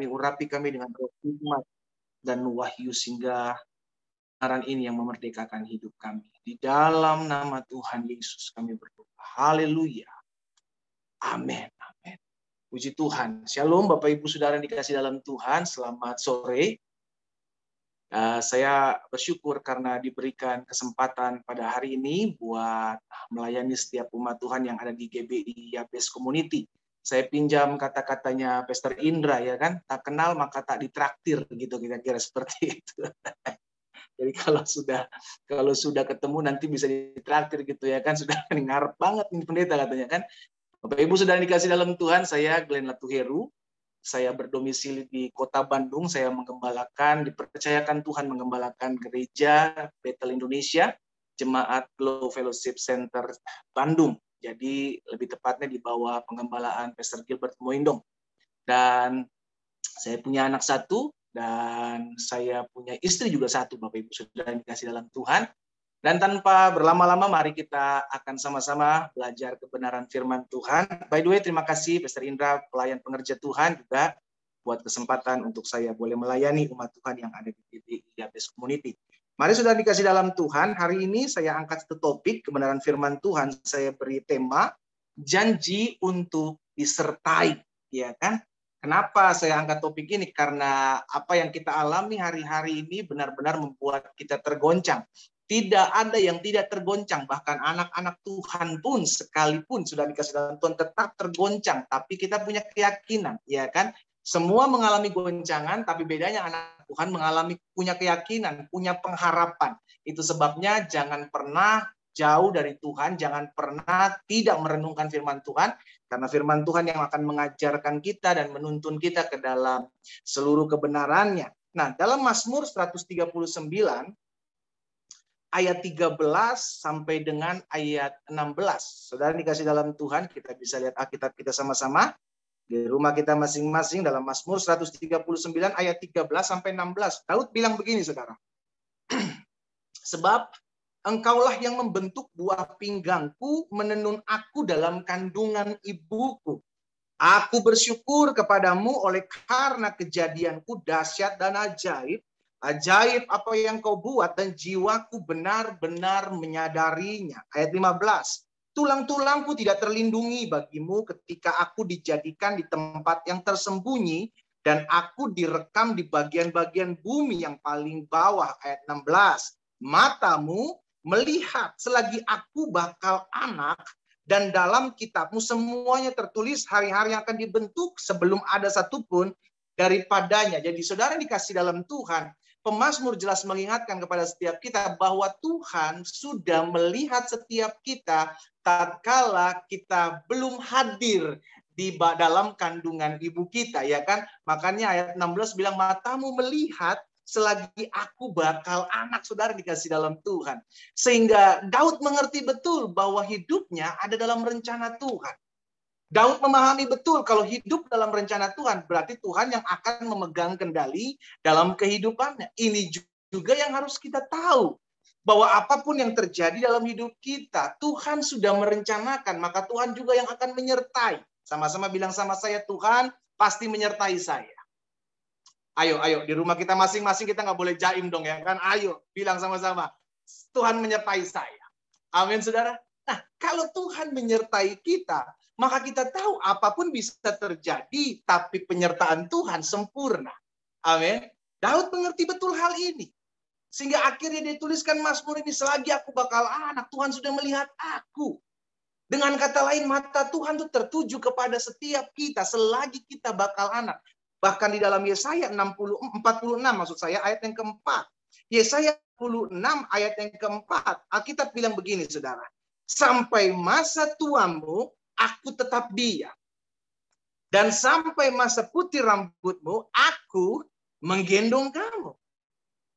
kami urapi kami dengan roh hikmat dan wahyu sehingga kebenaran ini yang memerdekakan hidup kami. Di dalam nama Tuhan Yesus kami berdoa. Haleluya. Amin. Amin. Puji Tuhan. Shalom Bapak Ibu Saudara yang dikasih dalam Tuhan. Selamat sore. Uh, saya bersyukur karena diberikan kesempatan pada hari ini buat melayani setiap umat Tuhan yang ada di GBI Yabes Community. Saya pinjam kata-katanya Pastor Indra ya kan, tak kenal maka tak ditraktir gitu kira-kira seperti itu. Jadi kalau sudah kalau sudah ketemu nanti bisa ditraktir gitu ya kan sudah ngarep banget ini pendeta katanya kan. Bapak Ibu sudah dikasih dalam Tuhan, saya Glenn Latuheru, saya berdomisili di kota Bandung, saya menggembalakan, dipercayakan Tuhan menggembalakan gereja Bethel Indonesia, Jemaat Glow Fellowship Center Bandung. Jadi lebih tepatnya di bawah penggembalaan Pastor Gilbert Moindong. Dan saya punya anak satu, dan saya punya istri juga satu, Bapak Ibu sudah dikasih dalam Tuhan. Dan tanpa berlama-lama, mari kita akan sama-sama belajar kebenaran firman Tuhan. By the way, terima kasih Pastor Indra, pelayan pengerja Tuhan juga buat kesempatan untuk saya boleh melayani umat Tuhan yang ada di Diabetes Community. Mari sudah dikasih dalam Tuhan, hari ini saya angkat satu topik kebenaran firman Tuhan. Saya beri tema janji untuk disertai, ya kan? Kenapa saya angkat topik ini? Karena apa yang kita alami hari-hari ini benar-benar membuat kita tergoncang. Tidak ada yang tidak tergoncang, bahkan anak-anak Tuhan pun sekalipun sudah dikasih dalam Tuhan tetap tergoncang, tapi kita punya keyakinan, ya kan? Semua mengalami goncangan, tapi bedanya anak Tuhan mengalami punya keyakinan, punya pengharapan. Itu sebabnya jangan pernah jauh dari Tuhan, jangan pernah tidak merenungkan firman Tuhan, karena firman Tuhan yang akan mengajarkan kita dan menuntun kita ke dalam seluruh kebenarannya. Nah, dalam Mazmur 139 ayat 13 sampai dengan ayat 16. Saudara dikasih dalam Tuhan, kita bisa lihat Alkitab kita sama-sama. Di rumah kita masing-masing dalam Mazmur 139 ayat 13 sampai 16. Daud bilang begini, saudara. Sebab engkaulah yang membentuk buah pinggangku, menenun aku dalam kandungan ibuku. Aku bersyukur kepadamu oleh karena kejadianku dahsyat dan ajaib Ajaib apa yang kau buat dan jiwaku benar-benar menyadarinya. Ayat 15. Tulang-tulangku tidak terlindungi bagimu ketika aku dijadikan di tempat yang tersembunyi dan aku direkam di bagian-bagian bumi yang paling bawah. Ayat 16. Matamu melihat selagi aku bakal anak dan dalam kitabmu semuanya tertulis hari-hari yang akan dibentuk sebelum ada satupun daripadanya. Jadi saudara dikasih dalam Tuhan, Pemasmur jelas mengingatkan kepada setiap kita bahwa Tuhan sudah melihat setiap kita tatkala kita belum hadir di dalam kandungan ibu kita ya kan? Makanya ayat 16 bilang matamu melihat selagi aku bakal anak saudara dikasih dalam Tuhan. Sehingga Daud mengerti betul bahwa hidupnya ada dalam rencana Tuhan Daud memahami betul kalau hidup dalam rencana Tuhan berarti Tuhan yang akan memegang kendali dalam kehidupannya. Ini juga yang harus kita tahu bahwa apa pun yang terjadi dalam hidup kita, Tuhan sudah merencanakan, maka Tuhan juga yang akan menyertai. Sama-sama bilang sama saya, Tuhan pasti menyertai saya. Ayo, ayo, di rumah kita masing-masing kita nggak boleh jaim dong ya kan? Ayo, bilang sama-sama, Tuhan menyertai saya. Amin, saudara. Nah, kalau Tuhan menyertai kita, maka kita tahu apa pun bisa terjadi, tapi penyertaan Tuhan sempurna. Amin. Daud mengerti betul hal ini. Sehingga akhirnya dia tuliskan Mazmur ini, selagi aku bakal anak, Tuhan sudah melihat aku. Dengan kata lain, mata Tuhan itu tertuju kepada setiap kita selagi kita bakal anak. Bahkan di dalam Yesaya 60, 46 maksud saya ayat yang keempat. Yesaya 46 ayat yang keempat. Alkitab bilang begini saudara. Sampai masa tuamu aku tetap diam. Dan sampai masa putih rambutmu, aku menggendong kamu.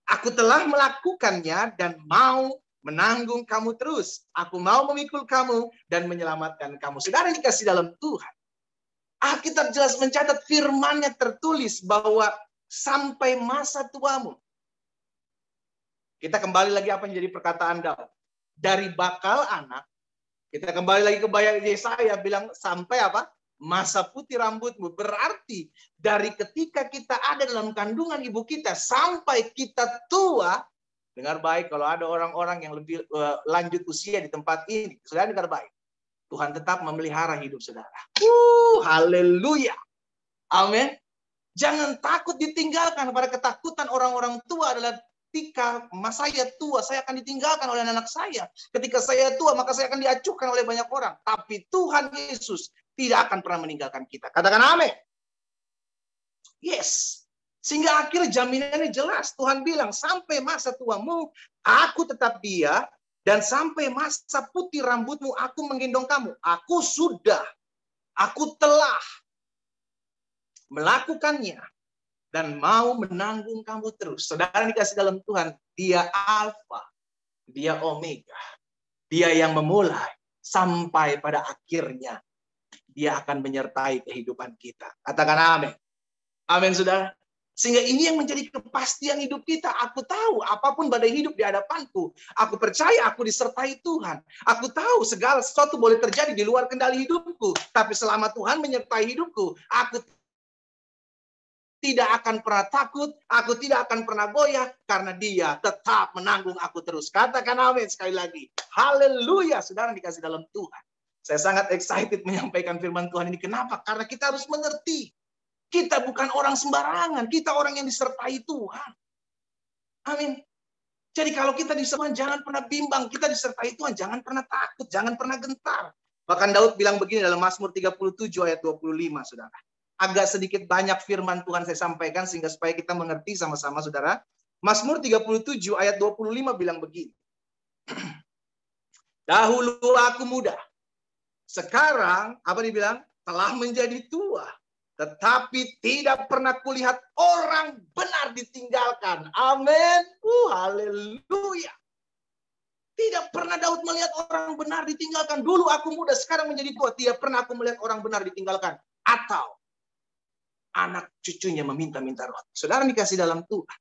Aku telah melakukannya dan mau menanggung kamu terus. Aku mau memikul kamu dan menyelamatkan kamu. Saudara dikasih dalam Tuhan. Alkitab jelas mencatat firmannya tertulis bahwa sampai masa tuamu. Kita kembali lagi apa yang jadi perkataan Daud. Dari bakal anak kita kembali lagi ke bayang Yesaya bilang sampai apa? masa putih rambutmu. Berarti dari ketika kita ada dalam kandungan ibu kita sampai kita tua, dengar baik kalau ada orang-orang yang lebih uh, lanjut usia di tempat ini, sudah dengar baik. Tuhan tetap memelihara hidup saudara. Uh, haleluya. Amin. Jangan takut ditinggalkan pada ketakutan orang-orang tua adalah ketika masa saya tua, saya akan ditinggalkan oleh anak saya. Ketika saya tua, maka saya akan diacuhkan oleh banyak orang. Tapi Tuhan Yesus tidak akan pernah meninggalkan kita. Katakan amin. Yes. Sehingga akhirnya jaminannya jelas. Tuhan bilang, sampai masa tuamu, aku tetap dia. Dan sampai masa putih rambutmu, aku menggendong kamu. Aku sudah, aku telah melakukannya. Dan mau menanggung kamu terus. Saudara dikasih dalam Tuhan, dia Alfa, dia Omega. Dia yang memulai sampai pada akhirnya dia akan menyertai kehidupan kita. Katakan amin. Amin, saudara. Sehingga ini yang menjadi kepastian hidup kita. Aku tahu apa pun badai hidup di hadapanku. Aku percaya aku disertai Tuhan. Aku tahu segala sesuatu boleh terjadi di luar kendali hidupku. Tapi selama Tuhan menyertai hidupku, aku tidak akan pernah takut, aku tidak akan pernah goyah karena dia tetap menanggung aku terus. Katakan amin sekali lagi. Haleluya, saudara dikasih dalam Tuhan. Saya sangat excited menyampaikan firman Tuhan ini. Kenapa? Karena kita harus mengerti. Kita bukan orang sembarangan. Kita orang yang disertai Tuhan. Amin. Jadi kalau kita disertai jangan pernah bimbang. Kita disertai Tuhan, jangan pernah takut, jangan pernah gentar. Bahkan Daud bilang begini dalam Mazmur 37 ayat 25, Saudara. Agak sedikit banyak firman Tuhan saya sampaikan sehingga supaya kita mengerti sama-sama, Saudara. Mazmur 37 ayat 25 bilang begini. Dahulu aku muda, sekarang apa dibilang? Telah menjadi tua. Tetapi tidak pernah kulihat orang benar ditinggalkan. Amin. Uh, haleluya. Tidak pernah Daud melihat orang benar ditinggalkan. Dulu aku muda, sekarang menjadi tua. Tidak pernah aku melihat orang benar ditinggalkan. Atau anak cucunya meminta-minta roh. Saudara dikasih dalam Tuhan.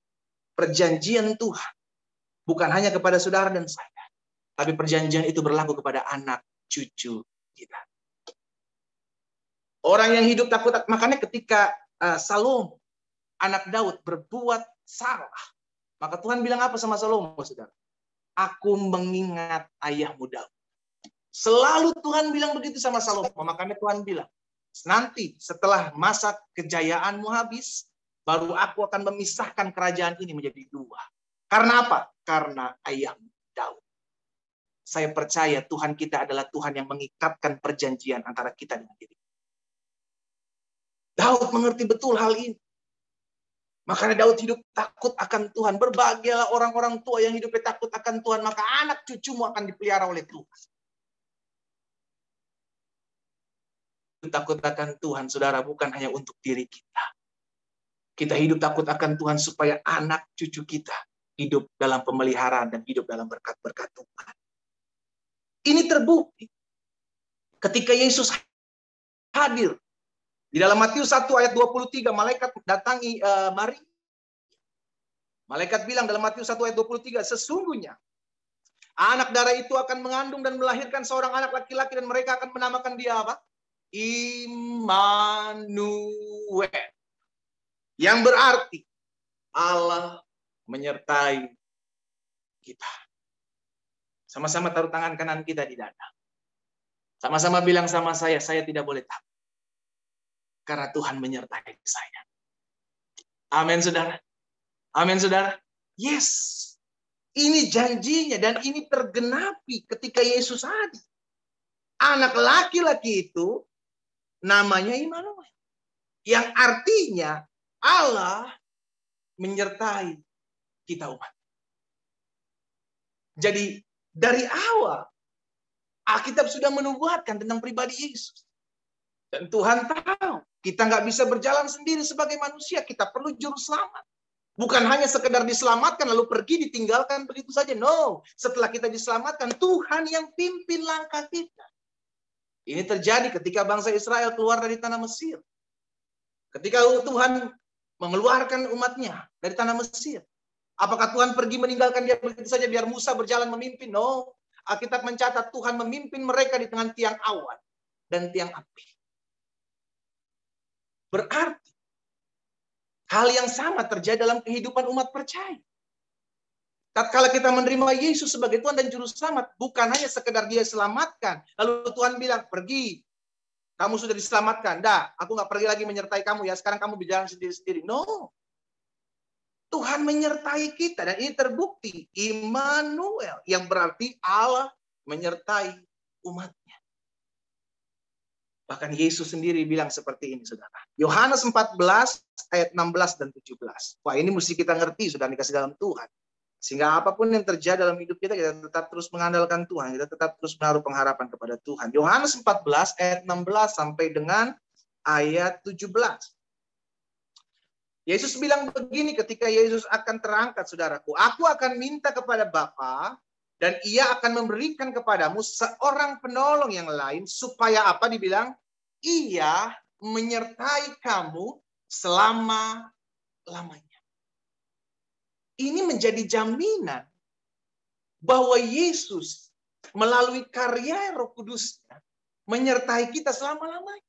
Perjanjian Tuhan. Bukan hanya kepada saudara dan saya. Tapi perjanjian itu berlaku kepada anak cucu kita. Orang yang hidup takut, makanya ketika uh, Salomo, anak Daud berbuat salah, maka Tuhan bilang apa sama Salomo, saudara? Aku mengingat ayahmu Daud. Selalu Tuhan bilang begitu sama Salomo, makanya Tuhan bilang, nanti setelah masa kejayaanmu habis, baru aku akan memisahkan kerajaan ini menjadi dua. Karena apa? Karena ayahmu Daud. Saya percaya Tuhan kita adalah Tuhan yang mengikatkan perjanjian antara kita dengan diri. Daud mengerti betul hal ini. Makanya Daud hidup takut akan Tuhan. Berbahagialah orang-orang tua yang hidupnya takut akan Tuhan. Maka anak cucumu akan dipelihara oleh Tuhan. Takut akan Tuhan, saudara, bukan hanya untuk diri kita. Kita hidup takut akan Tuhan supaya anak cucu kita hidup dalam pemeliharaan dan hidup dalam berkat-berkat Tuhan. Ini terbukti ketika Yesus hadir di dalam Matius 1 ayat 23 malaikat datangi uh, Maria. Malaikat bilang dalam Matius 1 ayat 23 sesungguhnya anak darah itu akan mengandung dan melahirkan seorang anak laki-laki dan mereka akan menamakan dia apa? Immanuel. Yang berarti Allah menyertai kita. Sama-sama taruh tangan kanan kita di dada. Sama-sama bilang sama saya, saya tidak boleh takut. Karena Tuhan menyertai saya. Amin, saudara. Amin, saudara. Yes. Ini janjinya dan ini tergenapi ketika Yesus hadir. Anak laki-laki itu namanya Immanuel. Yang artinya Allah menyertai kita umat. Jadi dari awal Alkitab sudah menubuatkan tentang pribadi Yesus. Dan Tuhan tahu kita nggak bisa berjalan sendiri sebagai manusia. Kita perlu juru selamat. Bukan hanya sekedar diselamatkan lalu pergi ditinggalkan begitu saja. No, setelah kita diselamatkan Tuhan yang pimpin langkah kita. Ini terjadi ketika bangsa Israel keluar dari tanah Mesir. Ketika Tuhan mengeluarkan umatnya dari tanah Mesir. Apakah Tuhan pergi meninggalkan dia begitu saja biar Musa berjalan memimpin? No. Alkitab mencatat Tuhan memimpin mereka di tengah tiang awan dan tiang api. Berarti hal yang sama terjadi dalam kehidupan umat percaya. Tatkala kita menerima Yesus sebagai Tuhan dan Juru Selamat, bukan hanya sekedar dia selamatkan. Lalu Tuhan bilang, pergi. Kamu sudah diselamatkan. Dah, aku nggak pergi lagi menyertai kamu ya. Sekarang kamu berjalan sendiri-sendiri. No. Tuhan menyertai kita. Dan ini terbukti. Immanuel. Yang berarti Allah menyertai umatnya. Bahkan Yesus sendiri bilang seperti ini, saudara. Yohanes 14 ayat 16 dan 17. Wah ini mesti kita ngerti, sudah dikasih dalam Tuhan. Sehingga apa pun yang terjadi dalam hidup kita, kita tetap terus mengandalkan Tuhan. Kita tetap terus menaruh pengharapan kepada Tuhan. Yohanes 14 ayat 16 sampai dengan ayat 17. Yesus bilang begini ketika Yesus akan terangkat, saudaraku. Aku akan minta kepada Bapa dan ia akan memberikan kepadamu seorang penolong yang lain supaya apa dibilang? Ia menyertai kamu selama lamanya ini menjadi jaminan bahwa Yesus melalui karya Roh Kudusnya menyertai kita selama-lamanya.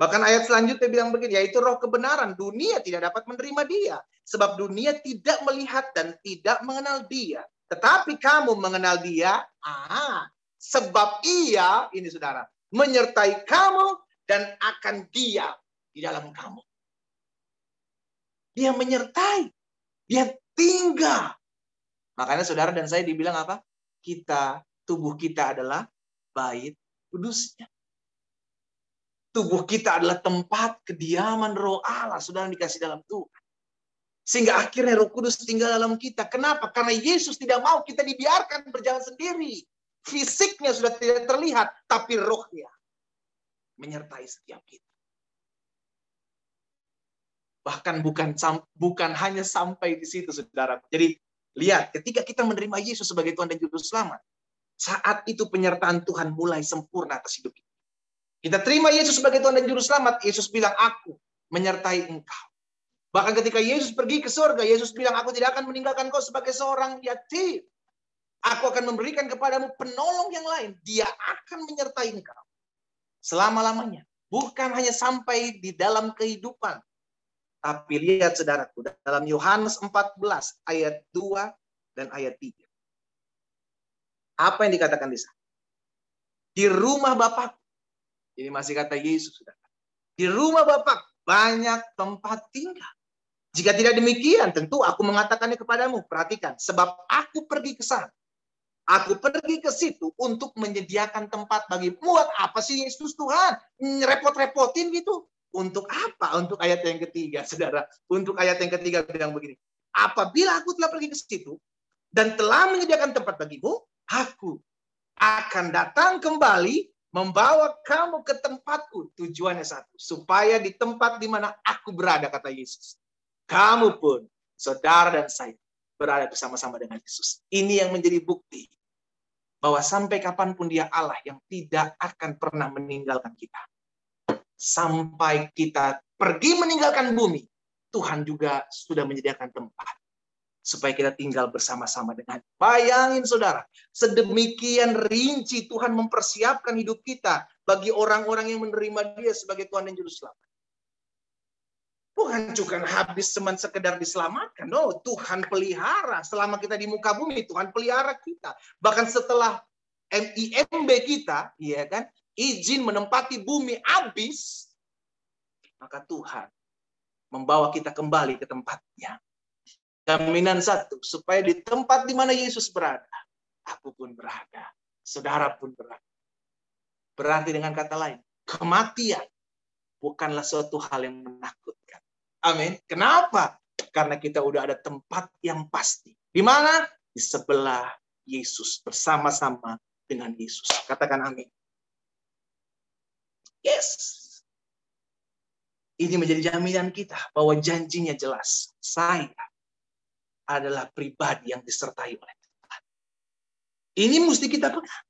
Bahkan ayat selanjutnya bilang begini, yaitu roh kebenaran. Dunia tidak dapat menerima dia. Sebab dunia tidak melihat dan tidak mengenal dia. Tetapi kamu mengenal dia, ah, sebab ia, ini saudara, menyertai kamu dan akan dia di dalam kamu. Dia menyertai. Dia tinggal. Makanya saudara dan saya dibilang apa? Kita, tubuh kita adalah bait kudusnya. Tubuh kita adalah tempat kediaman roh Allah, saudara dikasih dalam Tuhan. Sehingga akhirnya roh kudus tinggal dalam kita. Kenapa? Karena Yesus tidak mau kita dibiarkan berjalan sendiri. Fisiknya sudah tidak terlihat, tapi rohnya menyertai setiap kita. Bahkan bukan bukan hanya sampai di situ, saudara. Jadi lihat, ketika kita menerima Yesus sebagai Tuhan dan Juru Selamat, saat itu penyertaan Tuhan mulai sempurna atas hidup kita. Kita terima Yesus sebagai Tuhan dan Juru Selamat, Yesus bilang, aku menyertai engkau. Bahkan ketika Yesus pergi ke surga, Yesus bilang, aku tidak akan meninggalkan kau sebagai seorang yatim. Aku akan memberikan kepadamu penolong yang lain. Dia akan menyertai engkau. Selama-lamanya. Bukan hanya sampai di dalam kehidupan. Tapi lihat saudaraku, dalam Yohanes 14 ayat 2 dan ayat 3. Apa yang dikatakan di sana? Di rumah Bapak. Ini masih kata Yesus. Saudara. Di rumah Bapak banyak tempat tinggal. Jika tidak demikian, tentu aku mengatakannya kepadamu. Perhatikan, sebab aku pergi ke sana. Aku pergi ke situ untuk menyediakan tempat bagi Buat apa sih Yesus Tuhan? Repot-repotin gitu. Untuk apa? Untuk ayat yang ketiga, saudara. Untuk ayat yang ketiga bilang begini. Apabila aku telah pergi ke situ dan telah menyediakan tempat bagimu, aku akan datang kembali membawa kamu ke tempatku. Tujuannya satu, supaya di tempat di mana aku berada, kata Yesus. Kamu pun, saudara dan saya, berada bersama-sama dengan Yesus. Ini yang menjadi bukti bahwa sampai kapan pun dia Allah yang tidak akan pernah meninggalkan kita sampai kita pergi meninggalkan bumi, Tuhan juga sudah menyediakan tempat supaya kita tinggal bersama-sama dengan. Bayangin saudara, sedemikian rinci Tuhan mempersiapkan hidup kita bagi orang-orang yang menerima Dia sebagai Tuhan dan Juru Selamat. Bukan juga habis cuman sekedar diselamatkan. No, Tuhan pelihara. Selama kita di muka bumi, Tuhan pelihara kita. Bahkan setelah MIMB kita, ya kan, izin menempati bumi habis, maka Tuhan membawa kita kembali ke tempatnya. Jaminan satu, supaya di tempat di mana Yesus berada, aku pun berada, saudara pun berada. Berarti dengan kata lain, kematian bukanlah suatu hal yang menakutkan. Amin. Kenapa? Karena kita udah ada tempat yang pasti. Di mana? Di sebelah Yesus, bersama-sama dengan Yesus. Katakan amin. Yes. Ini menjadi jaminan kita bahwa janjinya jelas. Saya adalah pribadi yang disertai oleh Tuhan. Ini mesti kita pegang.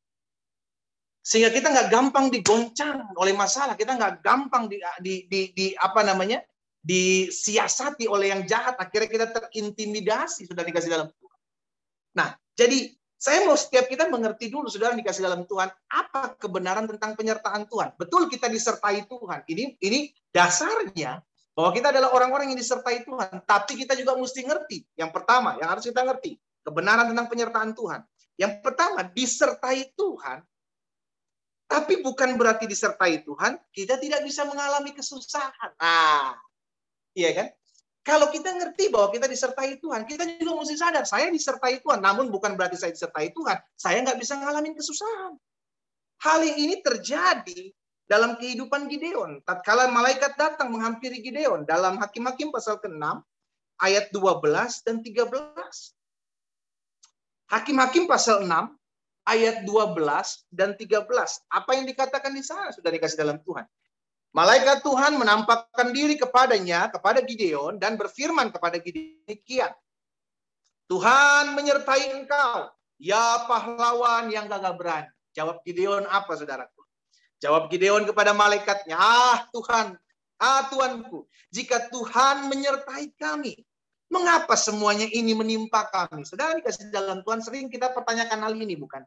Sehingga kita nggak gampang digoncang oleh masalah. Kita nggak gampang di, di, di, di apa namanya disiasati oleh yang jahat. Akhirnya kita terintimidasi sudah dikasih dalam Tuhan. Nah, jadi Saya mau setiap kita mengerti dulu, saudara dikasih dalam Tuhan, apa kebenaran tentang penyertaan Tuhan. Betul kita disertai Tuhan. Ini ini dasarnya bahwa kita adalah orang-orang yang disertai Tuhan. Tapi kita juga mesti ngerti. Yang pertama, yang harus kita ngerti, kebenaran tentang penyertaan Tuhan. Yang pertama, disertai Tuhan. Tapi bukan berarti disertai Tuhan, kita tidak bisa mengalami kesusahan. Nah, iya kan? Kalau kita ngerti bahwa kita disertai Tuhan, kita juga mesti sadar, saya disertai Tuhan. Namun bukan berarti saya disertai Tuhan, saya nggak bisa ngalamin kesusahan. Hal ini terjadi dalam kehidupan Gideon. Tatkala malaikat datang menghampiri Gideon dalam Hakim-Hakim pasal ke-6 ayat 12 dan 13. Hakim-Hakim pasal 6 ayat 12 dan 13. Apa yang dikatakan di sana sudah dikasih dalam Tuhan. Malaikat Tuhan menampakkan diri kepadanya, kepada Gideon, dan berfirman kepada Gideon, Tuhan menyertai engkau, ya pahlawan yang gagah berani. Jawab Gideon apa, saudaraku? Jawab Gideon kepada malaikatnya, ah Tuhan, ah Tuanku, jika Tuhan menyertai kami, mengapa semuanya ini menimpa kami? Saudara dikasih dalam Tuhan, sering kita pertanyakan hal ini, bukan?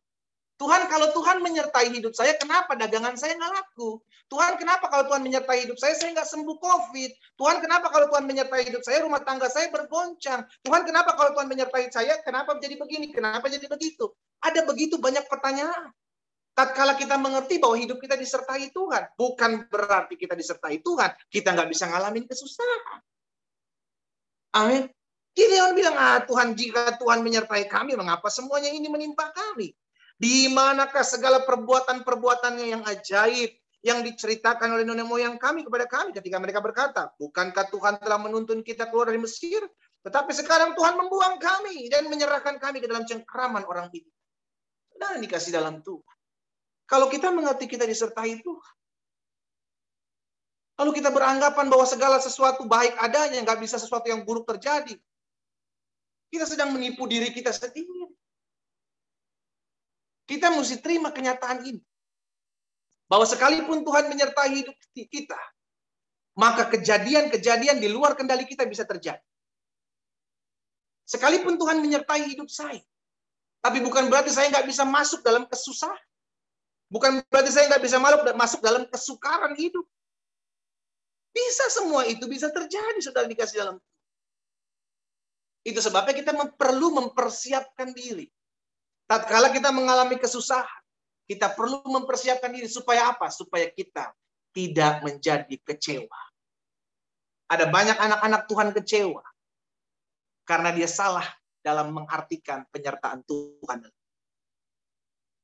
Tuhan kalau Tuhan menyertai hidup saya, kenapa dagangan saya nggak laku? Tuhan kenapa kalau Tuhan menyertai hidup saya, saya nggak sembuh COVID? Tuhan kenapa kalau Tuhan menyertai hidup saya, rumah tangga saya bergoncang? Tuhan kenapa kalau Tuhan menyertai saya, kenapa menjadi begini? Kenapa jadi begitu? Ada begitu banyak pertanyaan. Tatkala kita mengerti bahwa hidup kita disertai Tuhan, bukan berarti kita disertai Tuhan, kita nggak bisa ngalamin kesusahan. Amin. Gideon bilang, ah Tuhan jika Tuhan menyertai kami, mengapa semuanya ini menimpa kami? Di manakah segala perbuatan-perbuatannya yang ajaib yang diceritakan oleh nenek moyang kami kepada kami ketika mereka berkata, bukankah Tuhan telah menuntun kita keluar dari Mesir? Tetapi sekarang Tuhan membuang kami dan menyerahkan kami ke dalam cengkeraman orang itu. Dan dikasih dalam Tuhan. Kalau kita mengerti kita disertai Tuhan. Lalu kita beranggapan bahwa segala sesuatu baik adanya, nggak bisa sesuatu yang buruk terjadi. Kita sedang menipu diri kita sendiri. Kita mesti terima kenyataan ini. Bahwa sekalipun Tuhan menyertai hidup kita, maka kejadian-kejadian di luar kendali kita bisa terjadi. Sekalipun Tuhan menyertai hidup saya, tapi bukan berarti saya nggak bisa masuk dalam kesusahan. Bukan berarti saya nggak bisa masuk dalam kesukaran hidup. Bisa semua itu bisa terjadi, saudara dikasih dalam. Itu sebabnya kita perlu mempersiapkan diri tatkala kita mengalami kesusahan, kita perlu mempersiapkan diri supaya apa? Supaya kita tidak menjadi kecewa. Ada banyak anak-anak Tuhan kecewa karena dia salah dalam mengartikan penyertaan Tuhan.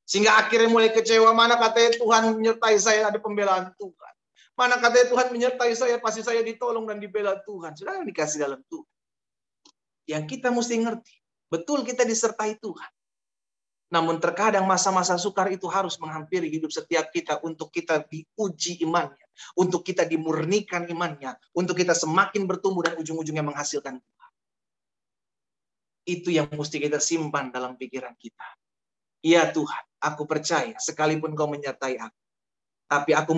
Sehingga akhirnya mulai kecewa, mana katanya Tuhan menyertai saya, ada pembelaan Tuhan. Mana katanya Tuhan menyertai saya, pasti saya ditolong dan dibela Tuhan. Sudah dikasih dalam Tuhan. Yang kita mesti ngerti, betul kita disertai Tuhan. Namun terkadang masa-masa sukar itu harus menghampiri hidup setiap kita untuk kita diuji imannya, untuk kita dimurnikan imannya, untuk kita semakin bertumbuh dan ujung-ujungnya menghasilkan Tuhan. Itu yang mesti kita simpan dalam pikiran kita. Ya Tuhan, aku percaya sekalipun kau menyertai aku. Tapi aku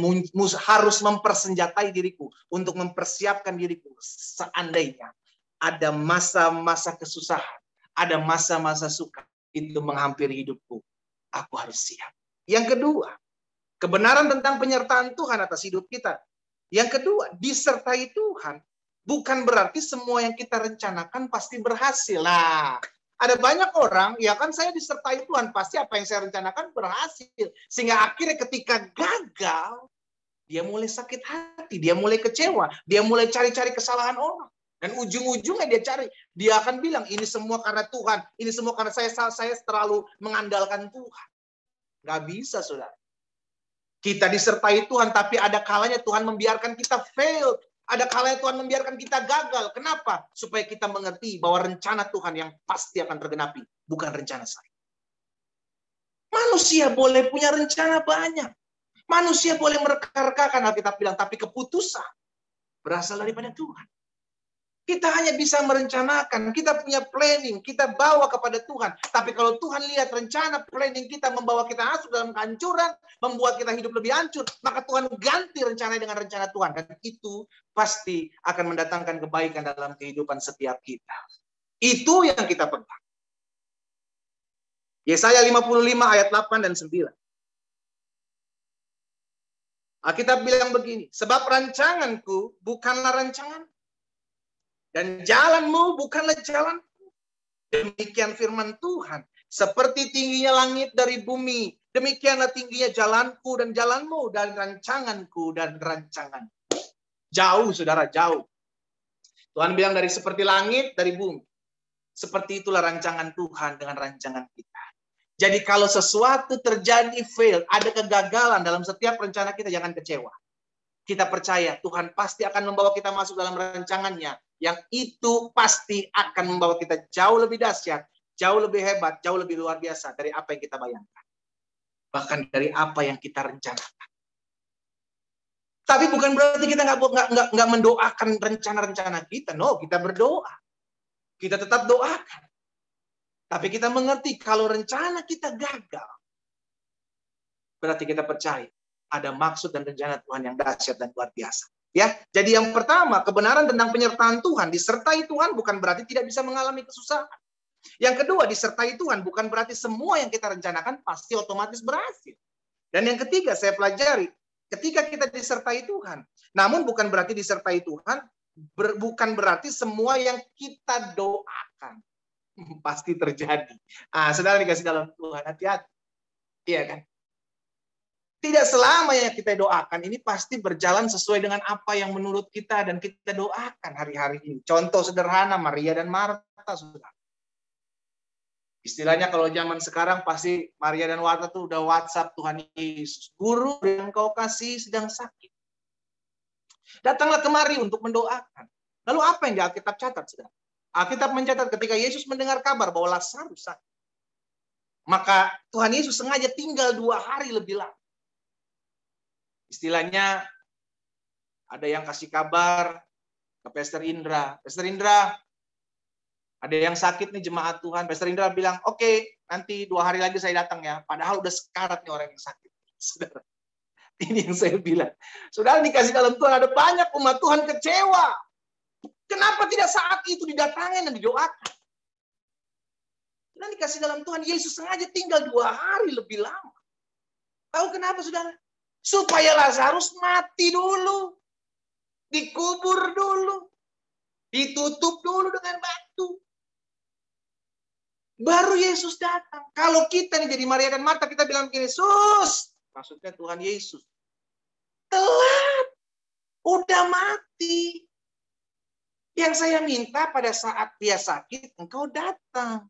harus mempersenjatai diriku untuk mempersiapkan diriku seandainya ada masa-masa kesusahan, ada masa-masa suka itu menghampiri hidupku, aku harus siap. Yang kedua, kebenaran tentang penyertaan Tuhan atas hidup kita. Yang kedua, disertai Tuhan bukan berarti semua yang kita rencanakan pasti berhasil. Nah, ada banyak orang, ya kan saya disertai Tuhan, pasti apa yang saya rencanakan berhasil. Sehingga akhirnya ketika gagal, dia mulai sakit hati, dia mulai kecewa, dia mulai cari-cari kesalahan orang. Dan ujung-ujungnya dia cari, dia akan bilang ini semua karena Tuhan, ini semua karena saya saya terlalu mengandalkan Tuhan. Gak bisa, saudara. Kita disertai Tuhan, tapi ada kalanya Tuhan membiarkan kita fail. Ada kalanya Tuhan membiarkan kita gagal. Kenapa? Supaya kita mengerti bahwa rencana Tuhan yang pasti akan tergenapi, bukan rencana saya. Manusia boleh punya rencana banyak. Manusia boleh mereka-rekakan Alkitab bilang, tapi keputusan berasal daripada Tuhan. Kita hanya bisa merencanakan, kita punya planning, kita bawa kepada Tuhan. Tapi kalau Tuhan lihat rencana planning kita membawa kita masuk dalam kehancuran, membuat kita hidup lebih hancur, maka Tuhan ganti rencana dengan rencana Tuhan. Dan itu pasti akan mendatangkan kebaikan dalam kehidupan setiap kita. Itu yang kita pegang. Yesaya 55 ayat 8 dan 9. Alkitab bilang begini, sebab rancanganku bukanlah rancangan dan jalanmu bukanlah jalan. Demikian firman Tuhan. Seperti tingginya langit dari bumi, demikianlah tingginya jalanku dan jalanmu dan rancanganku dan rancangan. Jauh, saudara, jauh. Tuhan bilang dari seperti langit, dari bumi. Seperti itulah rancangan Tuhan dengan rancangan kita. Jadi kalau sesuatu terjadi fail, ada kegagalan dalam setiap rencana kita, jangan kecewa. Kita percaya Tuhan pasti akan membawa kita masuk dalam rancangannya. Yang itu pasti akan membawa kita jauh lebih dahsyat, jauh lebih hebat, jauh lebih luar biasa dari apa yang kita bayangkan. Bahkan dari apa yang kita rencanakan. Tapi bukan berarti kita nggak nggak mendoakan rencana-rencana kita. No, kita berdoa. Kita tetap doakan. Tapi kita mengerti kalau rencana kita gagal, berarti kita percaya ada maksud dan rencana Tuhan yang dahsyat dan luar biasa. Ya, jadi yang pertama kebenaran tentang penyertaan Tuhan disertai Tuhan bukan berarti tidak bisa mengalami kesusahan. Yang kedua disertai Tuhan bukan berarti semua yang kita rencanakan pasti otomatis berhasil. Dan yang ketiga saya pelajari ketika kita disertai Tuhan, namun bukan berarti disertai Tuhan ber, bukan berarti semua yang kita doakan pasti terjadi. Ah, saudara dikasih dalam Tuhan, hati-hati. Iya kan? Tidak selama yang kita doakan ini pasti berjalan sesuai dengan apa yang menurut kita dan kita doakan hari-hari ini. Contoh sederhana Maria dan Marta, saudara. Istilahnya kalau zaman sekarang pasti Maria dan Marta tuh udah WhatsApp Tuhan Yesus. Guru yang kau kasih sedang sakit. Datanglah kemari untuk mendoakan. Lalu apa yang di Alkitab catat, saudara? Alkitab mencatat ketika Yesus mendengar kabar bahwa Lazarus sakit, maka Tuhan Yesus sengaja tinggal dua hari lebih lama. Istilahnya ada yang kasih kabar ke Pastor Indra. Pastor Indra, ada yang sakit nih jemaat Tuhan. Pastor Indra bilang, oke, okay, nanti dua hari lagi saya datang ya. Padahal udah sekarat nih orang yang sakit. Saudara, ini yang saya bilang. Saudara dikasih dalam Tuhan, ada banyak umat Tuhan kecewa Kenapa tidak saat itu didatangi dan didoakan? Dan dikasih dalam Tuhan, Yesus sengaja tinggal dua hari lebih lama. Tahu kenapa, saudara? Supaya Lazarus mati dulu. Dikubur dulu. Ditutup dulu dengan batu. Baru Yesus datang. Kalau kita nih jadi Maria dan Marta, kita bilang begini, Yesus. Maksudnya Tuhan Yesus. Telat. Udah mati. Yang saya minta pada saat dia sakit, engkau datang.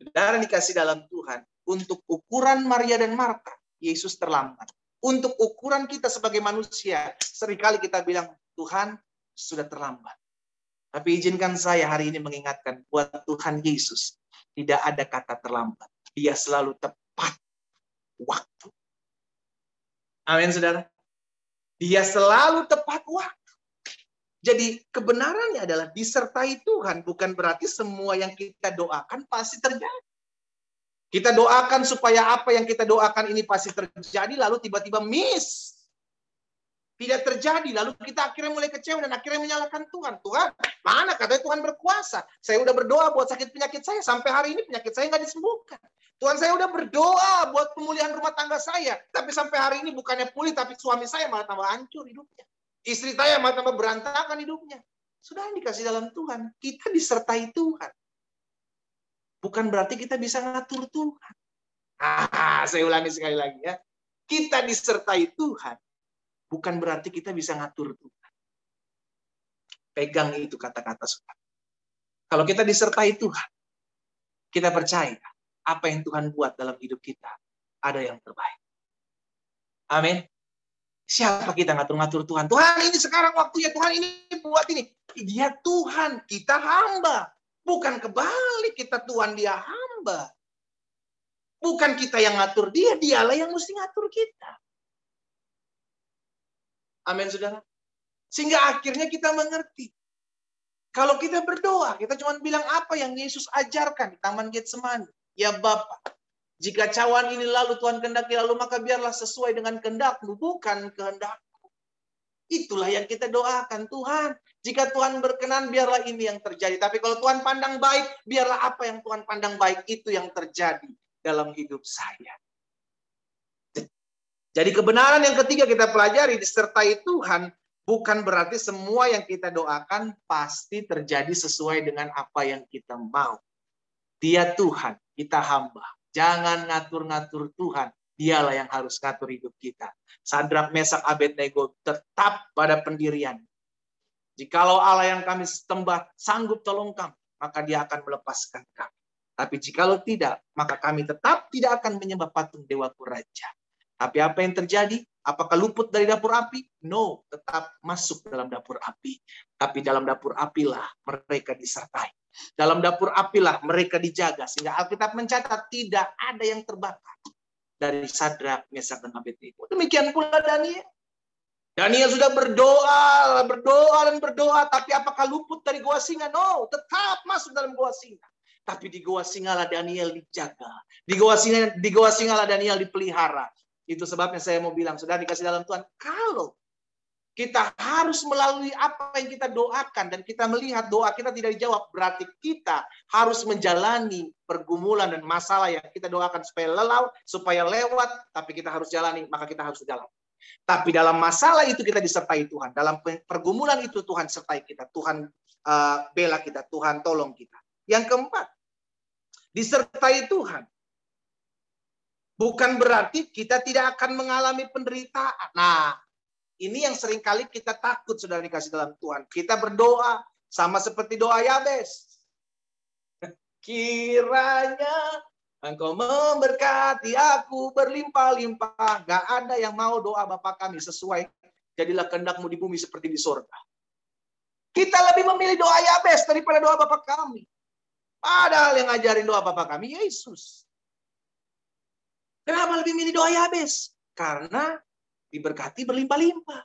Saudara dikasih dalam Tuhan, untuk ukuran Maria dan Marta, Yesus terlambat. Untuk ukuran kita sebagai manusia, sering kali kita bilang, Tuhan sudah terlambat. Tapi izinkan saya hari ini mengingatkan, buat Tuhan Yesus, tidak ada kata terlambat. Dia selalu tepat waktu. Amin, saudara. Dia selalu tepat waktu. Jadi kebenarannya adalah disertai Tuhan, bukan berarti semua yang kita doakan pasti terjadi. Kita doakan supaya apa yang kita doakan ini pasti terjadi, lalu tiba-tiba miss. Tidak terjadi, lalu kita akhirnya mulai kecewa dan akhirnya menyalahkan Tuhan. Tuhan, mana katanya Tuhan berkuasa? Saya udah berdoa buat sakit penyakit saya, sampai hari ini penyakit saya nggak disembuhkan. Tuhan saya udah berdoa buat pemulihan rumah tangga saya, tapi sampai hari ini bukannya pulih, tapi suami saya malah tambah hancur hidupnya. Istri saya malah tambah berantakan hidupnya. Sudah dikasih dalam Tuhan. Kita disertai Tuhan. Bukan berarti kita bisa ngatur Tuhan. Ah, saya ulangi sekali lagi ya. Kita disertai Tuhan. Bukan berarti kita bisa ngatur Tuhan. Pegang itu kata-kata Tuhan. Kalau kita disertai Tuhan, kita percaya apa yang Tuhan buat dalam hidup kita ada yang terbaik. Amin. Siapa kita ngatur-ngatur Tuhan? Tuhan ini sekarang waktunya, Tuhan ini buat ini. Dia Tuhan, kita hamba. Bukan kebalik, kita Tuhan, dia hamba. Bukan kita yang ngatur dia, dialah yang mesti ngatur kita. Amin, saudara. Sehingga akhirnya kita mengerti. Kalau kita berdoa, kita cuma bilang apa yang Yesus ajarkan di Taman Getsemani. Ya Bapak, jika cawan ini lalu Tuhan kehendaki lalu maka biarlah sesuai dengan kehendakmu, bukan kehendakku. Itulah yang kita doakan. Tuhan, Jika Tuhan berkenan, biarlah ini yang terjadi. Tapi kalau Tuhan pandang baik, biarlah apa yang Tuhan pandang baik itu yang terjadi dalam hidup saya. Jadi kebenaran yang ketiga kita pelajari disertai Tuhan bukan berarti semua yang kita doakan pasti terjadi sesuai dengan apa yang kita mau. Dia Tuhan, kita hamba. Jangan ngatur-ngatur Tuhan. Dialah yang harus ngatur hidup kita. Sadrak Mesak Abednego tetap pada pendirian. Jikalau Allah yang kami sembah sanggup tolong kami, maka dia akan melepaskan kami. Tapi jikalau tidak, maka kami tetap tidak akan menyembah patung Dewa Raja. Tapi apa yang terjadi? Apakah luput dari dapur api? No, tetap masuk dalam dapur api. Tapi dalam dapur apilah mereka disertai. Dalam dapur apilah mereka dijaga. Sehingga Alkitab mencatat tidak ada yang terbakar dari Sadrak, Mesak, dan Abednego. Demikian pula Daniel. Daniel sudah berdoa, berdoa dan berdoa, tapi apakah luput dari gua singa? No, tetap masuk dalam gua singa. Tapi di gua singa lah Daniel dijaga. Di gua singa, di gua singa lah Daniel dipelihara. Itu sebabnya saya mau bilang, sudah dikasih dalam Tuhan, kalau kita harus melalui apa yang kita doakan dan kita melihat doa kita tidak dijawab, berarti kita harus menjalani pergumulan dan masalah yang kita doakan supaya lelau, supaya lewat, tapi kita harus jalani, maka kita harus jalan. Tapi dalam masalah itu kita disertai Tuhan. Dalam pergumulan itu Tuhan sertai kita. Tuhan uh, bela kita. Tuhan tolong kita. Yang keempat, disertai Tuhan. Bukan berarti kita tidak akan mengalami penderitaan. Nah, ini yang sering kali kita takut sudah dikasih dalam Tuhan. Kita berdoa sama seperti doa Yabes. Kiranya Engkau memberkati aku berlimpah-limpah. Gak ada yang mau doa Bapak kami sesuai. Jadilah kehendakmu di bumi seperti di sorga. Kita lebih memilih doa Yabes daripada doa Bapak kami. Padahal yang ngajarin doa Bapak kami Yesus. Kenapa lebih milih doa Yabes? Karena diberkati berlimpah-limpah.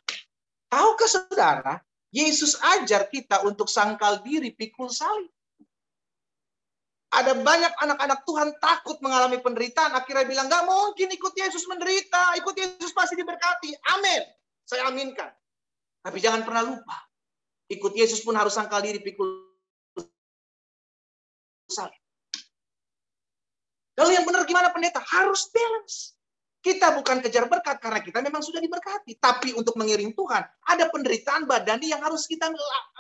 Tahukah saudara, Yesus ajar kita untuk sangkal diri pikul salib. Ada banyak anak-anak Tuhan takut mengalami penderitaan. Akhirnya bilang, gak mungkin ikut Yesus menderita. Ikut Yesus pasti diberkati. Amin. Saya aminkan. Tapi jangan pernah lupa. Ikut Yesus pun harus sangkal diri pikul. Lalu yang benar gimana pendeta? Harus balance. Kita bukan kejar berkat karena kita memang sudah diberkati. Tapi untuk mengiring Tuhan, ada penderitaan badani yang harus kita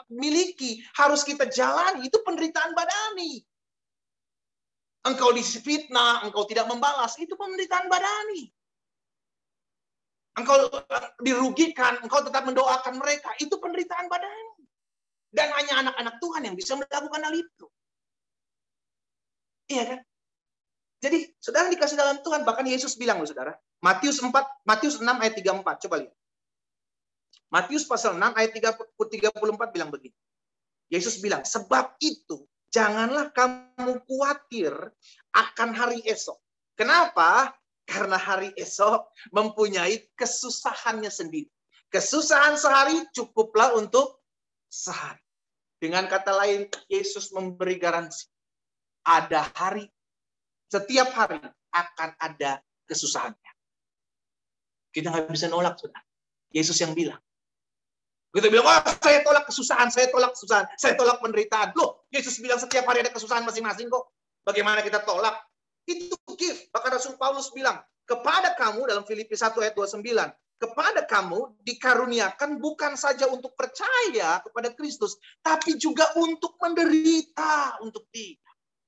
miliki, harus kita jalani. Itu penderitaan badani. Engkau disfitnah, engkau tidak membalas, itu penderitaan badani. Engkau eh, dirugikan, engkau tetap mendoakan mereka, itu penderitaan badani. Dan hanya anak-anak Tuhan yang bisa melakukan hal itu. Iya kan? Jadi, saudara dikasih dalam Tuhan, bahkan Yesus bilang loh saudara, Matius 4, Matius 6 ayat 34, coba lihat. Matius pasal 6 ayat 34 bilang begini. Yesus bilang, sebab itu janganlah kamu khawatir akan hari esok. Kenapa? Karena hari esok mempunyai kesusahannya sendiri. Kesusahan sehari cukuplah untuk sehari. Dengan kata lain, Yesus memberi garansi. Ada hari setiap hari akan ada kesusahannya. Kita nggak bisa nolak, sudah. Yesus yang bilang. Kita bilang, oh, saya tolak kesusahan, saya tolak kesusahan, saya tolak penderitaan. Loh, Yesus bilang setiap hari ada kesusahan masing-masing kok. Bagaimana kita tolak? Itu gift. Bahkan Rasul Paulus bilang, kepada kamu dalam Filipi 1 ayat 29, kepada kamu dikaruniakan bukan saja untuk percaya kepada Kristus, tapi juga untuk menderita untuk dia.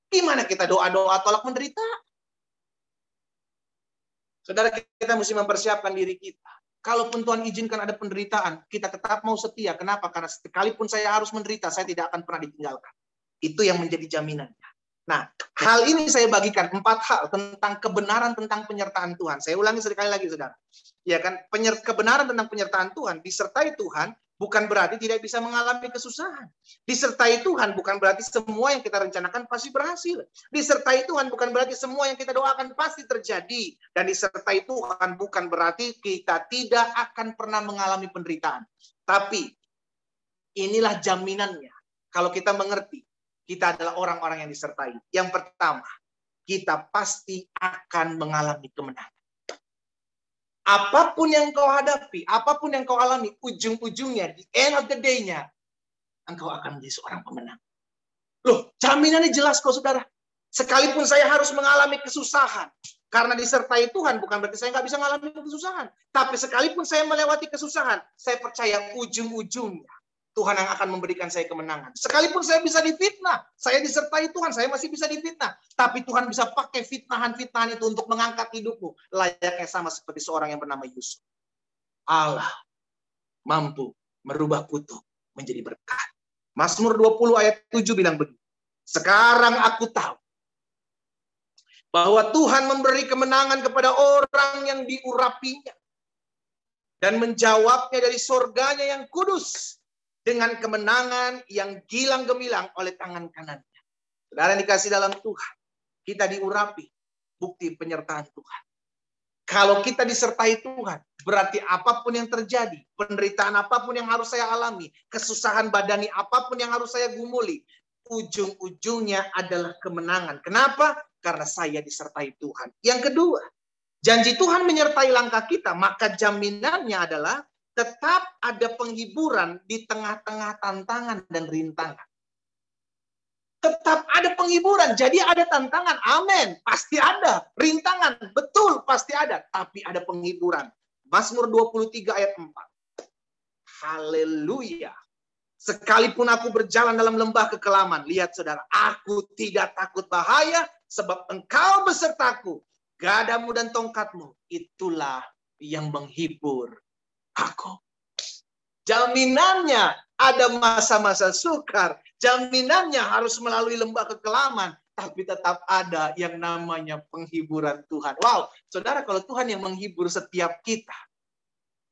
Gimana kita doa-doa tolak menderita? Saudara kita mesti mempersiapkan diri kita. Kalaupun Tuhan izinkan ada penderitaan, kita tetap mau setia. Kenapa? Karena sekalipun saya harus menderita, saya tidak akan pernah ditinggalkan. Itu yang menjadi jaminannya. Nah, hal ini saya bagikan empat hal tentang kebenaran tentang penyertaan Tuhan. Saya ulangi sekali lagi, saudara. Ya kan, kebenaran tentang penyertaan Tuhan disertai Tuhan bukan berarti tidak bisa mengalami kesusahan. Disertai Tuhan bukan berarti semua yang kita rencanakan pasti berhasil. Disertai Tuhan bukan berarti semua yang kita doakan pasti terjadi. Dan disertai Tuhan bukan berarti kita tidak akan pernah mengalami penderitaan. Tapi inilah jaminannya. Kalau kita mengerti, kita adalah orang-orang yang disertai. Yang pertama, kita pasti akan mengalami kemenangan. Apa pun yang kau hadapi, apa pun yang kau alami, ujung-ujungnya, di end of the day-nya, engkau akan menjadi seorang pemenang. Loh, jaminannya jelas kok saudara. Sekalipun saya harus mengalami kesusahan, karena disertai Tuhan, bukan berarti saya nggak bisa mengalami kesusahan. Tapi sekalipun saya melewati kesusahan, saya percaya ujung-ujungnya Tuhan yang akan memberikan saya kemenangan. Sekalipun saya bisa difitnah, saya disertai Tuhan, saya masih bisa difitnah. Tapi Tuhan bisa pakai fitnahan-fitnahan itu untuk mengangkat hidupmu. Layaknya sama seperti seorang yang bernama Yusuf. Allah mampu merubah kutuk menjadi berkat. Mazmur 20 ayat 7 bilang begini. Sekarang aku tahu bahwa Tuhan memberi kemenangan kepada orang yang diurapinya dan menjawabnya dari surganya yang kudus dengan kemenangan yang gilang gemilang oleh tangan kanannya. Saudara dikasih dalam Tuhan, kita diurapi bukti penyertaan Tuhan. Kalau kita disertai Tuhan, berarti apa pun yang terjadi, penderitaan apa pun yang harus saya alami, kesusahan badani apa pun yang harus saya gumuli, ujung-ujungnya adalah kemenangan. Kenapa? karena saya disertai Tuhan. Yang kedua, janji Tuhan menyertai langkah kita, maka jaminannya adalah tetap ada penghiburan di tengah-tengah tantangan dan rintangan. Tetap ada penghiburan, jadi ada tantangan. Amin, pasti ada. Rintangan, betul pasti ada, tapi ada penghiburan. Mazmur 23 ayat 4. Haleluya. Sekalipun aku berjalan dalam lembah kekelaman, lihat saudara, aku tidak takut bahaya, sebab engkau besertaku, gadamu dan tongkatmu, itulah yang menghibur aku. Jaminannya ada masa-masa sukar, jaminannya harus melalui lembah kekelaman, tapi tetap ada yang namanya penghiburan Tuhan. Wow, saudara, kalau Tuhan yang menghibur setiap kita,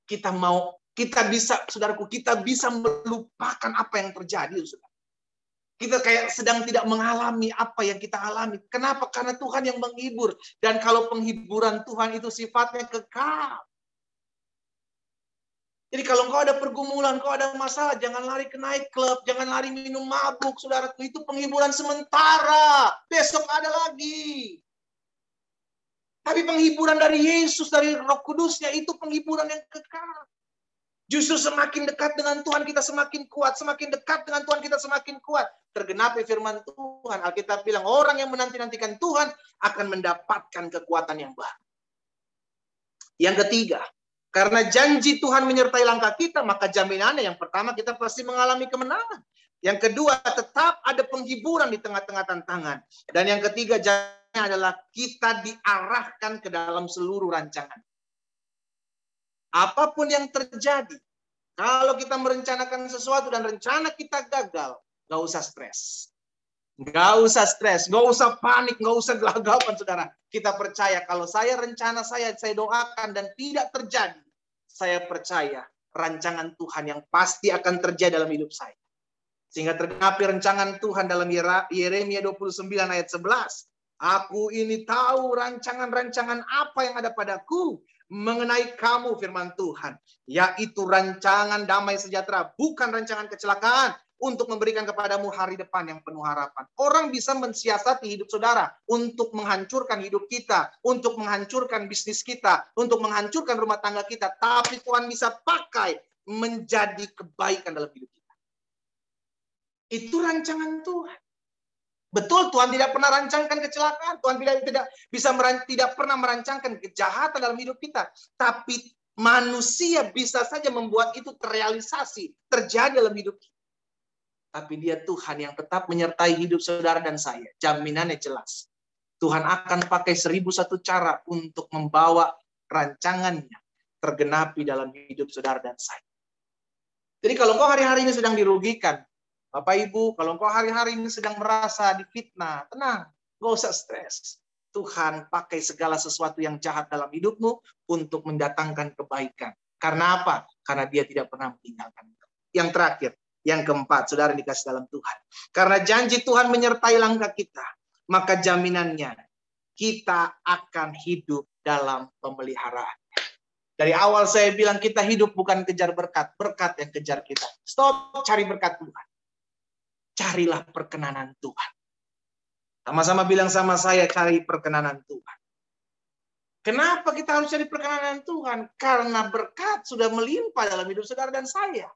kita mau, kita bisa, saudaraku, kita bisa melupakan apa yang terjadi, saudara. Kita kayak sedang tidak mengalami apa yang kita alami. Kenapa? Karena Tuhan yang menghibur. Dan kalau penghiburan Tuhan itu sifatnya kekal. Jadi kalau engkau ada pergumulan, engkau ada masalah, jangan lari ke night club, jangan lari minum mabuk, saudaraku. Itu penghiburan sementara. Besok ada lagi. Tapi penghiburan dari Yesus, dari roh kudusnya, itu penghiburan yang kekal. Justru semakin dekat dengan Tuhan kita semakin kuat, semakin dekat dengan Tuhan kita semakin kuat. Tergenapi firman Tuhan. Alkitab bilang orang yang menanti-nantikan Tuhan akan mendapatkan kekuatan yang baru. Yang ketiga, karena janji Tuhan menyertai langkah kita, maka jaminannya yang pertama kita pasti mengalami kemenangan. Yang kedua, tetap ada penghiburan di tengah-tengah tantangan. Dan yang ketiga, janjinya adalah kita diarahkan ke dalam seluruh rancangan. Apa pun yang terjadi, kalau kita merencanakan sesuatu dan rencana kita gagal, nggak usah stres. Nggak usah stres, nggak usah panik, nggak usah gelagapan, saudara. Kita percaya kalau saya rencana saya, saya doakan dan tidak terjadi. Saya percaya rancangan Tuhan yang pasti akan terjadi dalam hidup saya. Sehingga tergenapi rancangan Tuhan dalam Yeremia 29 ayat 11. Aku ini tahu rancangan-rancangan apa yang ada padaku mengenai kamu firman Tuhan, yaitu rancangan damai sejahtera, bukan rancangan kecelakaan untuk memberikan kepadamu hari depan yang penuh harapan. Orang bisa mensiasati hidup saudara untuk menghancurkan hidup kita, untuk menghancurkan bisnis kita, untuk menghancurkan rumah tangga kita, tapi Tuhan bisa pakai menjadi kebaikan dalam hidup kita. Itu rancangan Tuhan. Betul Tuhan tidak pernah rancangkan kecelakaan, Tuhan tidak tidak bisa tidak pernah merancangkan kejahatan dalam hidup kita, tapi manusia bisa saja membuat itu terrealisasi, terjadi dalam hidup kita. Tapi dia Tuhan yang tetap menyertai hidup saudara dan saya. Jaminannya jelas. Tuhan akan pakai seribu satu cara untuk membawa rancangannya tergenapi dalam hidup saudara dan saya. Jadi kalau kau hari-hari ini sedang dirugikan, Bapak Ibu, kalau engkau hari-hari ini sedang merasa difitnah, tenang, gak usah stres. Tuhan pakai segala sesuatu yang jahat dalam hidupmu untuk mendatangkan kebaikan. Karena apa? Karena dia tidak pernah meninggalkan. Yang terakhir, yang keempat, saudara dikasih dalam Tuhan. Karena janji Tuhan menyertai langkah kita, maka jaminannya kita akan hidup dalam pemeliharaan. Dari awal saya bilang kita hidup bukan kejar berkat, berkat yang kejar kita. Stop cari berkat Tuhan carilah perkenanan Tuhan. Sama-sama bilang sama saya, cari perkenanan Tuhan. Kenapa kita harus cari perkenanan Tuhan? Karena berkat sudah melimpah dalam hidup saudara dan saya.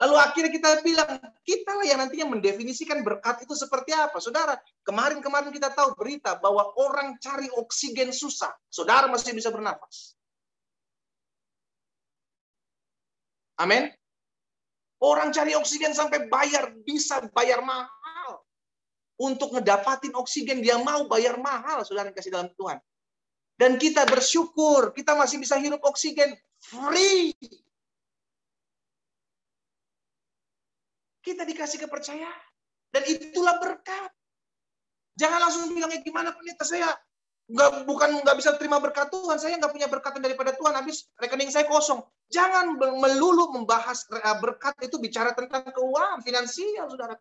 Lalu akhirnya kita bilang, kita lah yang nantinya mendefinisikan berkat itu seperti apa. Saudara, kemarin-kemarin kita tahu berita bahwa orang cari oksigen susah. Saudara masih bisa bernafas. Amin. Orang cari oksigen sampai bayar, bisa bayar mahal. Untuk ngedapatin oksigen, dia mau bayar mahal, saudara yang kasih dalam Tuhan. Dan kita bersyukur, kita masih bisa hirup oksigen free. Kita dikasih kepercayaan. Dan itulah berkat. Jangan langsung bilang, ya gimana pendeta saya nggak bukan nggak bisa terima berkat Tuhan, saya nggak punya berkat daripada Tuhan, habis rekening saya kosong. Jangan melulu membahas eh, berkat itu bicara tentang keuangan, finansial, saudara.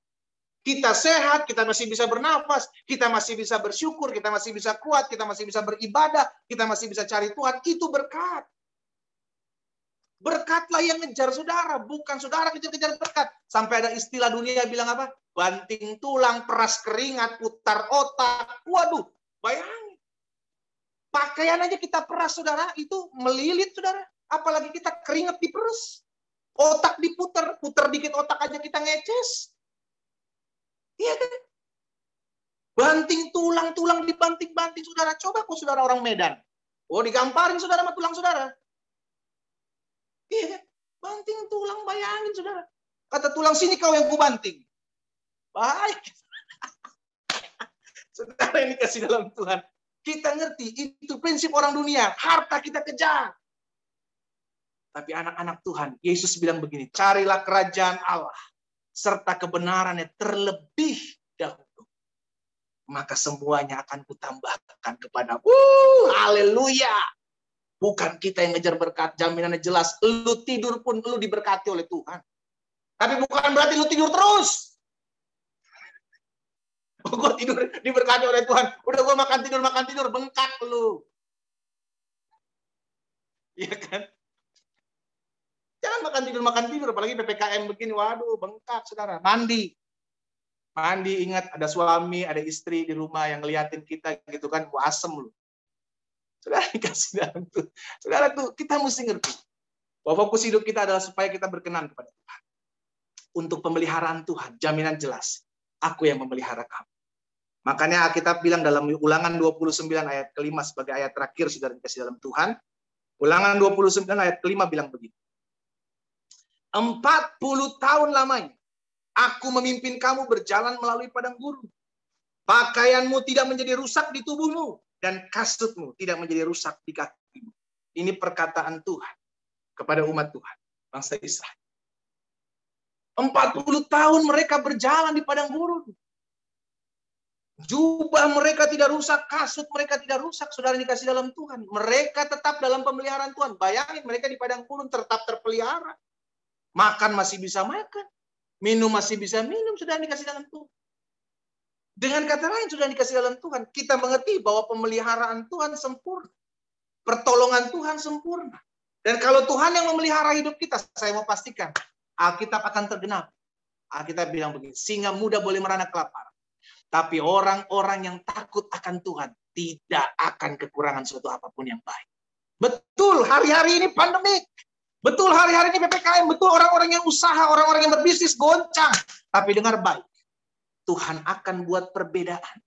Kita sehat, kita masih bisa bernafas, kita masih bisa bersyukur, kita masih bisa kuat, kita masih bisa beribadah, kita masih bisa cari Tuhan, itu berkat. Berkatlah yang ngejar saudara, bukan saudara kejar-kejar berkat. Sampai ada istilah dunia bilang apa? Banting tulang, peras keringat, putar otak. Waduh, bayangin. Pakaian aja kita peras, saudara, itu melilit, saudara. Apalagi kita keringat diperas. Otak diputar, putar dikit otak aja kita ngeces. Iya kan? Banting tulang-tulang dibanting-banting, saudara. Coba kok saudara orang Medan. Oh, digamparin saudara sama tulang saudara. Iya, banting tulang bayangin saudara. Kata tulang sini kau yang ku banting. Baik. saudara ini kasih dalam Tuhan. Kita ngerti itu prinsip orang dunia. Harta kita kejar. Tapi anak-anak Tuhan, Yesus bilang begini, carilah kerajaan Allah serta kebenarannya terlebih dahulu. Maka semuanya akan kutambahkan kepada. Uh, haleluya. Bukan kita yang ngejar berkat, jaminannya jelas. Lu tidur pun lu diberkati oleh Tuhan. Tapi bukan berarti lu tidur terus. Oh, gue tidur diberkati oleh Tuhan. Udah gue makan tidur, makan tidur, bengkak lu. Iya kan? Jangan makan tidur, makan tidur. Apalagi PPKM begini, waduh, bengkak, saudara. Mandi. Mandi, ingat ada suami, ada istri di rumah yang ngeliatin kita gitu kan, asem lu. Saudara dikasih dalam tuh. Saudara tuh kita mesti ngerti bahwa fokus hidup kita adalah supaya kita berkenan kepada Tuhan. Untuk pemeliharaan Tuhan, jaminan jelas. Aku yang memelihara kamu. Makanya kita bilang dalam ulangan 29 ayat kelima sebagai ayat terakhir saudara dikasih dalam Tuhan. Ulangan 29 ayat kelima bilang begini. 40 tahun lamanya aku memimpin kamu berjalan melalui padang gurun. Pakaianmu tidak menjadi rusak di tubuhmu dan kasutmu tidak menjadi rusak di kakimu. Ini perkataan Tuhan kepada umat Tuhan, bangsa Israel. 40 tahun mereka berjalan di padang gurun. Jubah mereka tidak rusak, kasut mereka tidak rusak, saudara dikasih dalam Tuhan. Mereka tetap dalam pemeliharaan Tuhan. Bayangin mereka di padang gurun tetap terpelihara. Makan masih bisa makan. Minum masih bisa minum, sudah dikasih dalam Tuhan. Dengan kata lain sudah dikasih dalam Tuhan. Kita mengerti bahwa pemeliharaan Tuhan sempurna. Pertolongan Tuhan sempurna. Dan kalau Tuhan yang memelihara hidup kita, saya mau pastikan Alkitab akan tergenap. Alkitab bilang begini, singa muda boleh merana kelaparan. Tapi orang-orang yang takut akan Tuhan tidak akan kekurangan suatu apa pun yang baik. Betul, hari-hari ini pandemik. Betul, hari-hari ini PPKM. Betul, orang-orang yang usaha, orang-orang yang berbisnis goncang. Tapi dengar baik, Tuhan akan buat perbedaan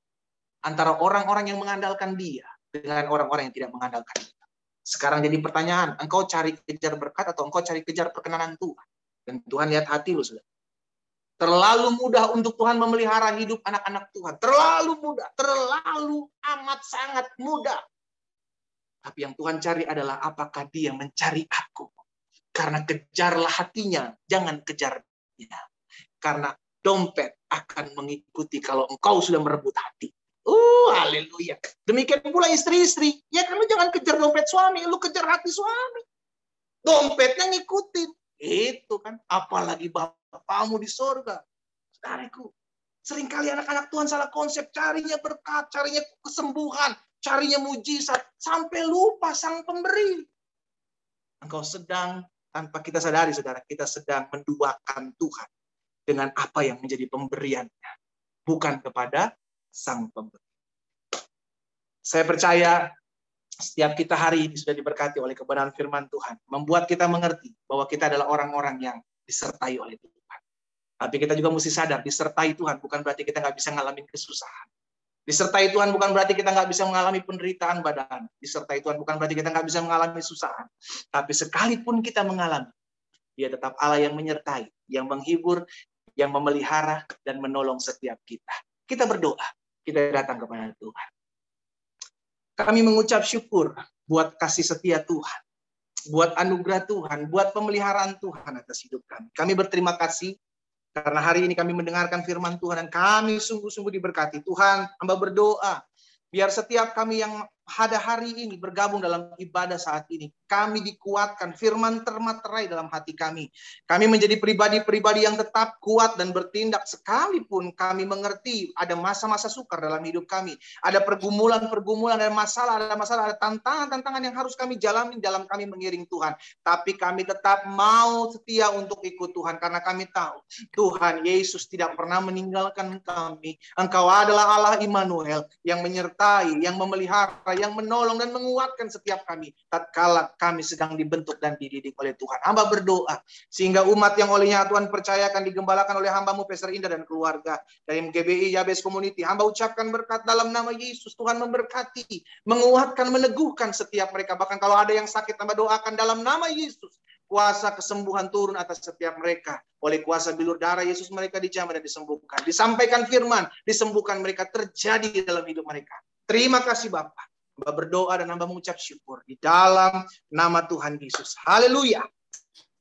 antara orang-orang yang mengandalkan dia dengan orang-orang yang tidak mengandalkan dia. Sekarang jadi pertanyaan, engkau cari kejar berkat atau engkau cari kejar perkenanan Tuhan? Dan Tuhan lihat hati lu sudah. Terlalu mudah untuk Tuhan memelihara hidup anak-anak Tuhan. Terlalu mudah, terlalu amat sangat mudah. Tapi yang Tuhan cari adalah apakah dia mencari aku. Karena kejarlah hatinya, jangan kejar dia. Karena dompet akan mengikuti kalau engkau sudah merebut hati. Uh, haleluya. Demikian pula istri-istri. Ya kan jangan kejar dompet suami, lu kejar hati suami. Dompetnya ngikutin. Itu kan. Apalagi bapakmu di sorga. Saudariku. Seringkali anak-anak Tuhan salah konsep. Carinya berkat, carinya kesembuhan, carinya mujizat. Sampai lupa sang pemberi. Engkau sedang, tanpa kita sadari saudara, kita sedang menduakan Tuhan dengan apa yang menjadi pemberiannya, bukan kepada sang pemberi. Saya percaya setiap kita hari ini sudah diberkati oleh kebenaran firman Tuhan, membuat kita mengerti bahwa kita adalah orang-orang yang disertai oleh Tuhan. Tapi kita juga mesti sadar, disertai Tuhan bukan berarti kita nggak bisa ngalamin kesusahan. Disertai Tuhan bukan berarti kita nggak bisa mengalami penderitaan badan. Disertai Tuhan bukan berarti kita nggak bisa mengalami susahan. Tapi sekalipun kita mengalami, dia tetap Allah yang menyertai, yang menghibur, yang memelihara, dan menolong setiap kita. Kita berdoa, kita datang kepada Tuhan. Kami mengucap syukur buat kasih setia Tuhan, buat anugerah Tuhan, buat pemeliharaan Tuhan atas hidup kami. Kami berterima kasih karena hari ini kami mendengarkan firman Tuhan dan kami sungguh-sungguh diberkati. Tuhan, hamba berdoa biar setiap kami yang pada hari ini bergabung dalam ibadah saat ini. Kami dikuatkan, firman termaterai dalam hati kami. Kami menjadi pribadi-pribadi yang tetap kuat dan bertindak sekalipun kami mengerti ada masa-masa sukar dalam hidup kami. Ada pergumulan-pergumulan, ada masalah, ada masalah, ada tantangan-tantangan yang harus kami jalani dalam kami mengiring Tuhan. Tapi kami tetap mau setia untuk ikut Tuhan karena kami tahu Tuhan Yesus tidak pernah meninggalkan kami. Engkau adalah Allah Immanuel yang menyertai, yang memelihara, yang menolong dan menguatkan setiap kami tatkala kami sedang dibentuk dan dididik oleh Tuhan. Hamba berdoa sehingga umat yang olehnya Tuhan percayakan digembalakan oleh hambamu Pastor Indah dan keluarga dari MGBI Yabes Community. Hamba ucapkan berkat dalam nama Yesus. Tuhan memberkati, menguatkan, meneguhkan setiap mereka. Bahkan kalau ada yang sakit, hamba doakan dalam nama Yesus kuasa kesembuhan turun atas setiap mereka. Oleh kuasa bilur darah Yesus mereka dijamah dan disembuhkan. Disampaikan firman, disembuhkan mereka terjadi dalam hidup mereka. Terima kasih Bapak. Hamba berdoa dan hamba mengucap syukur di dalam nama Tuhan Yesus. Haleluya.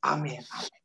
Amin. Amin.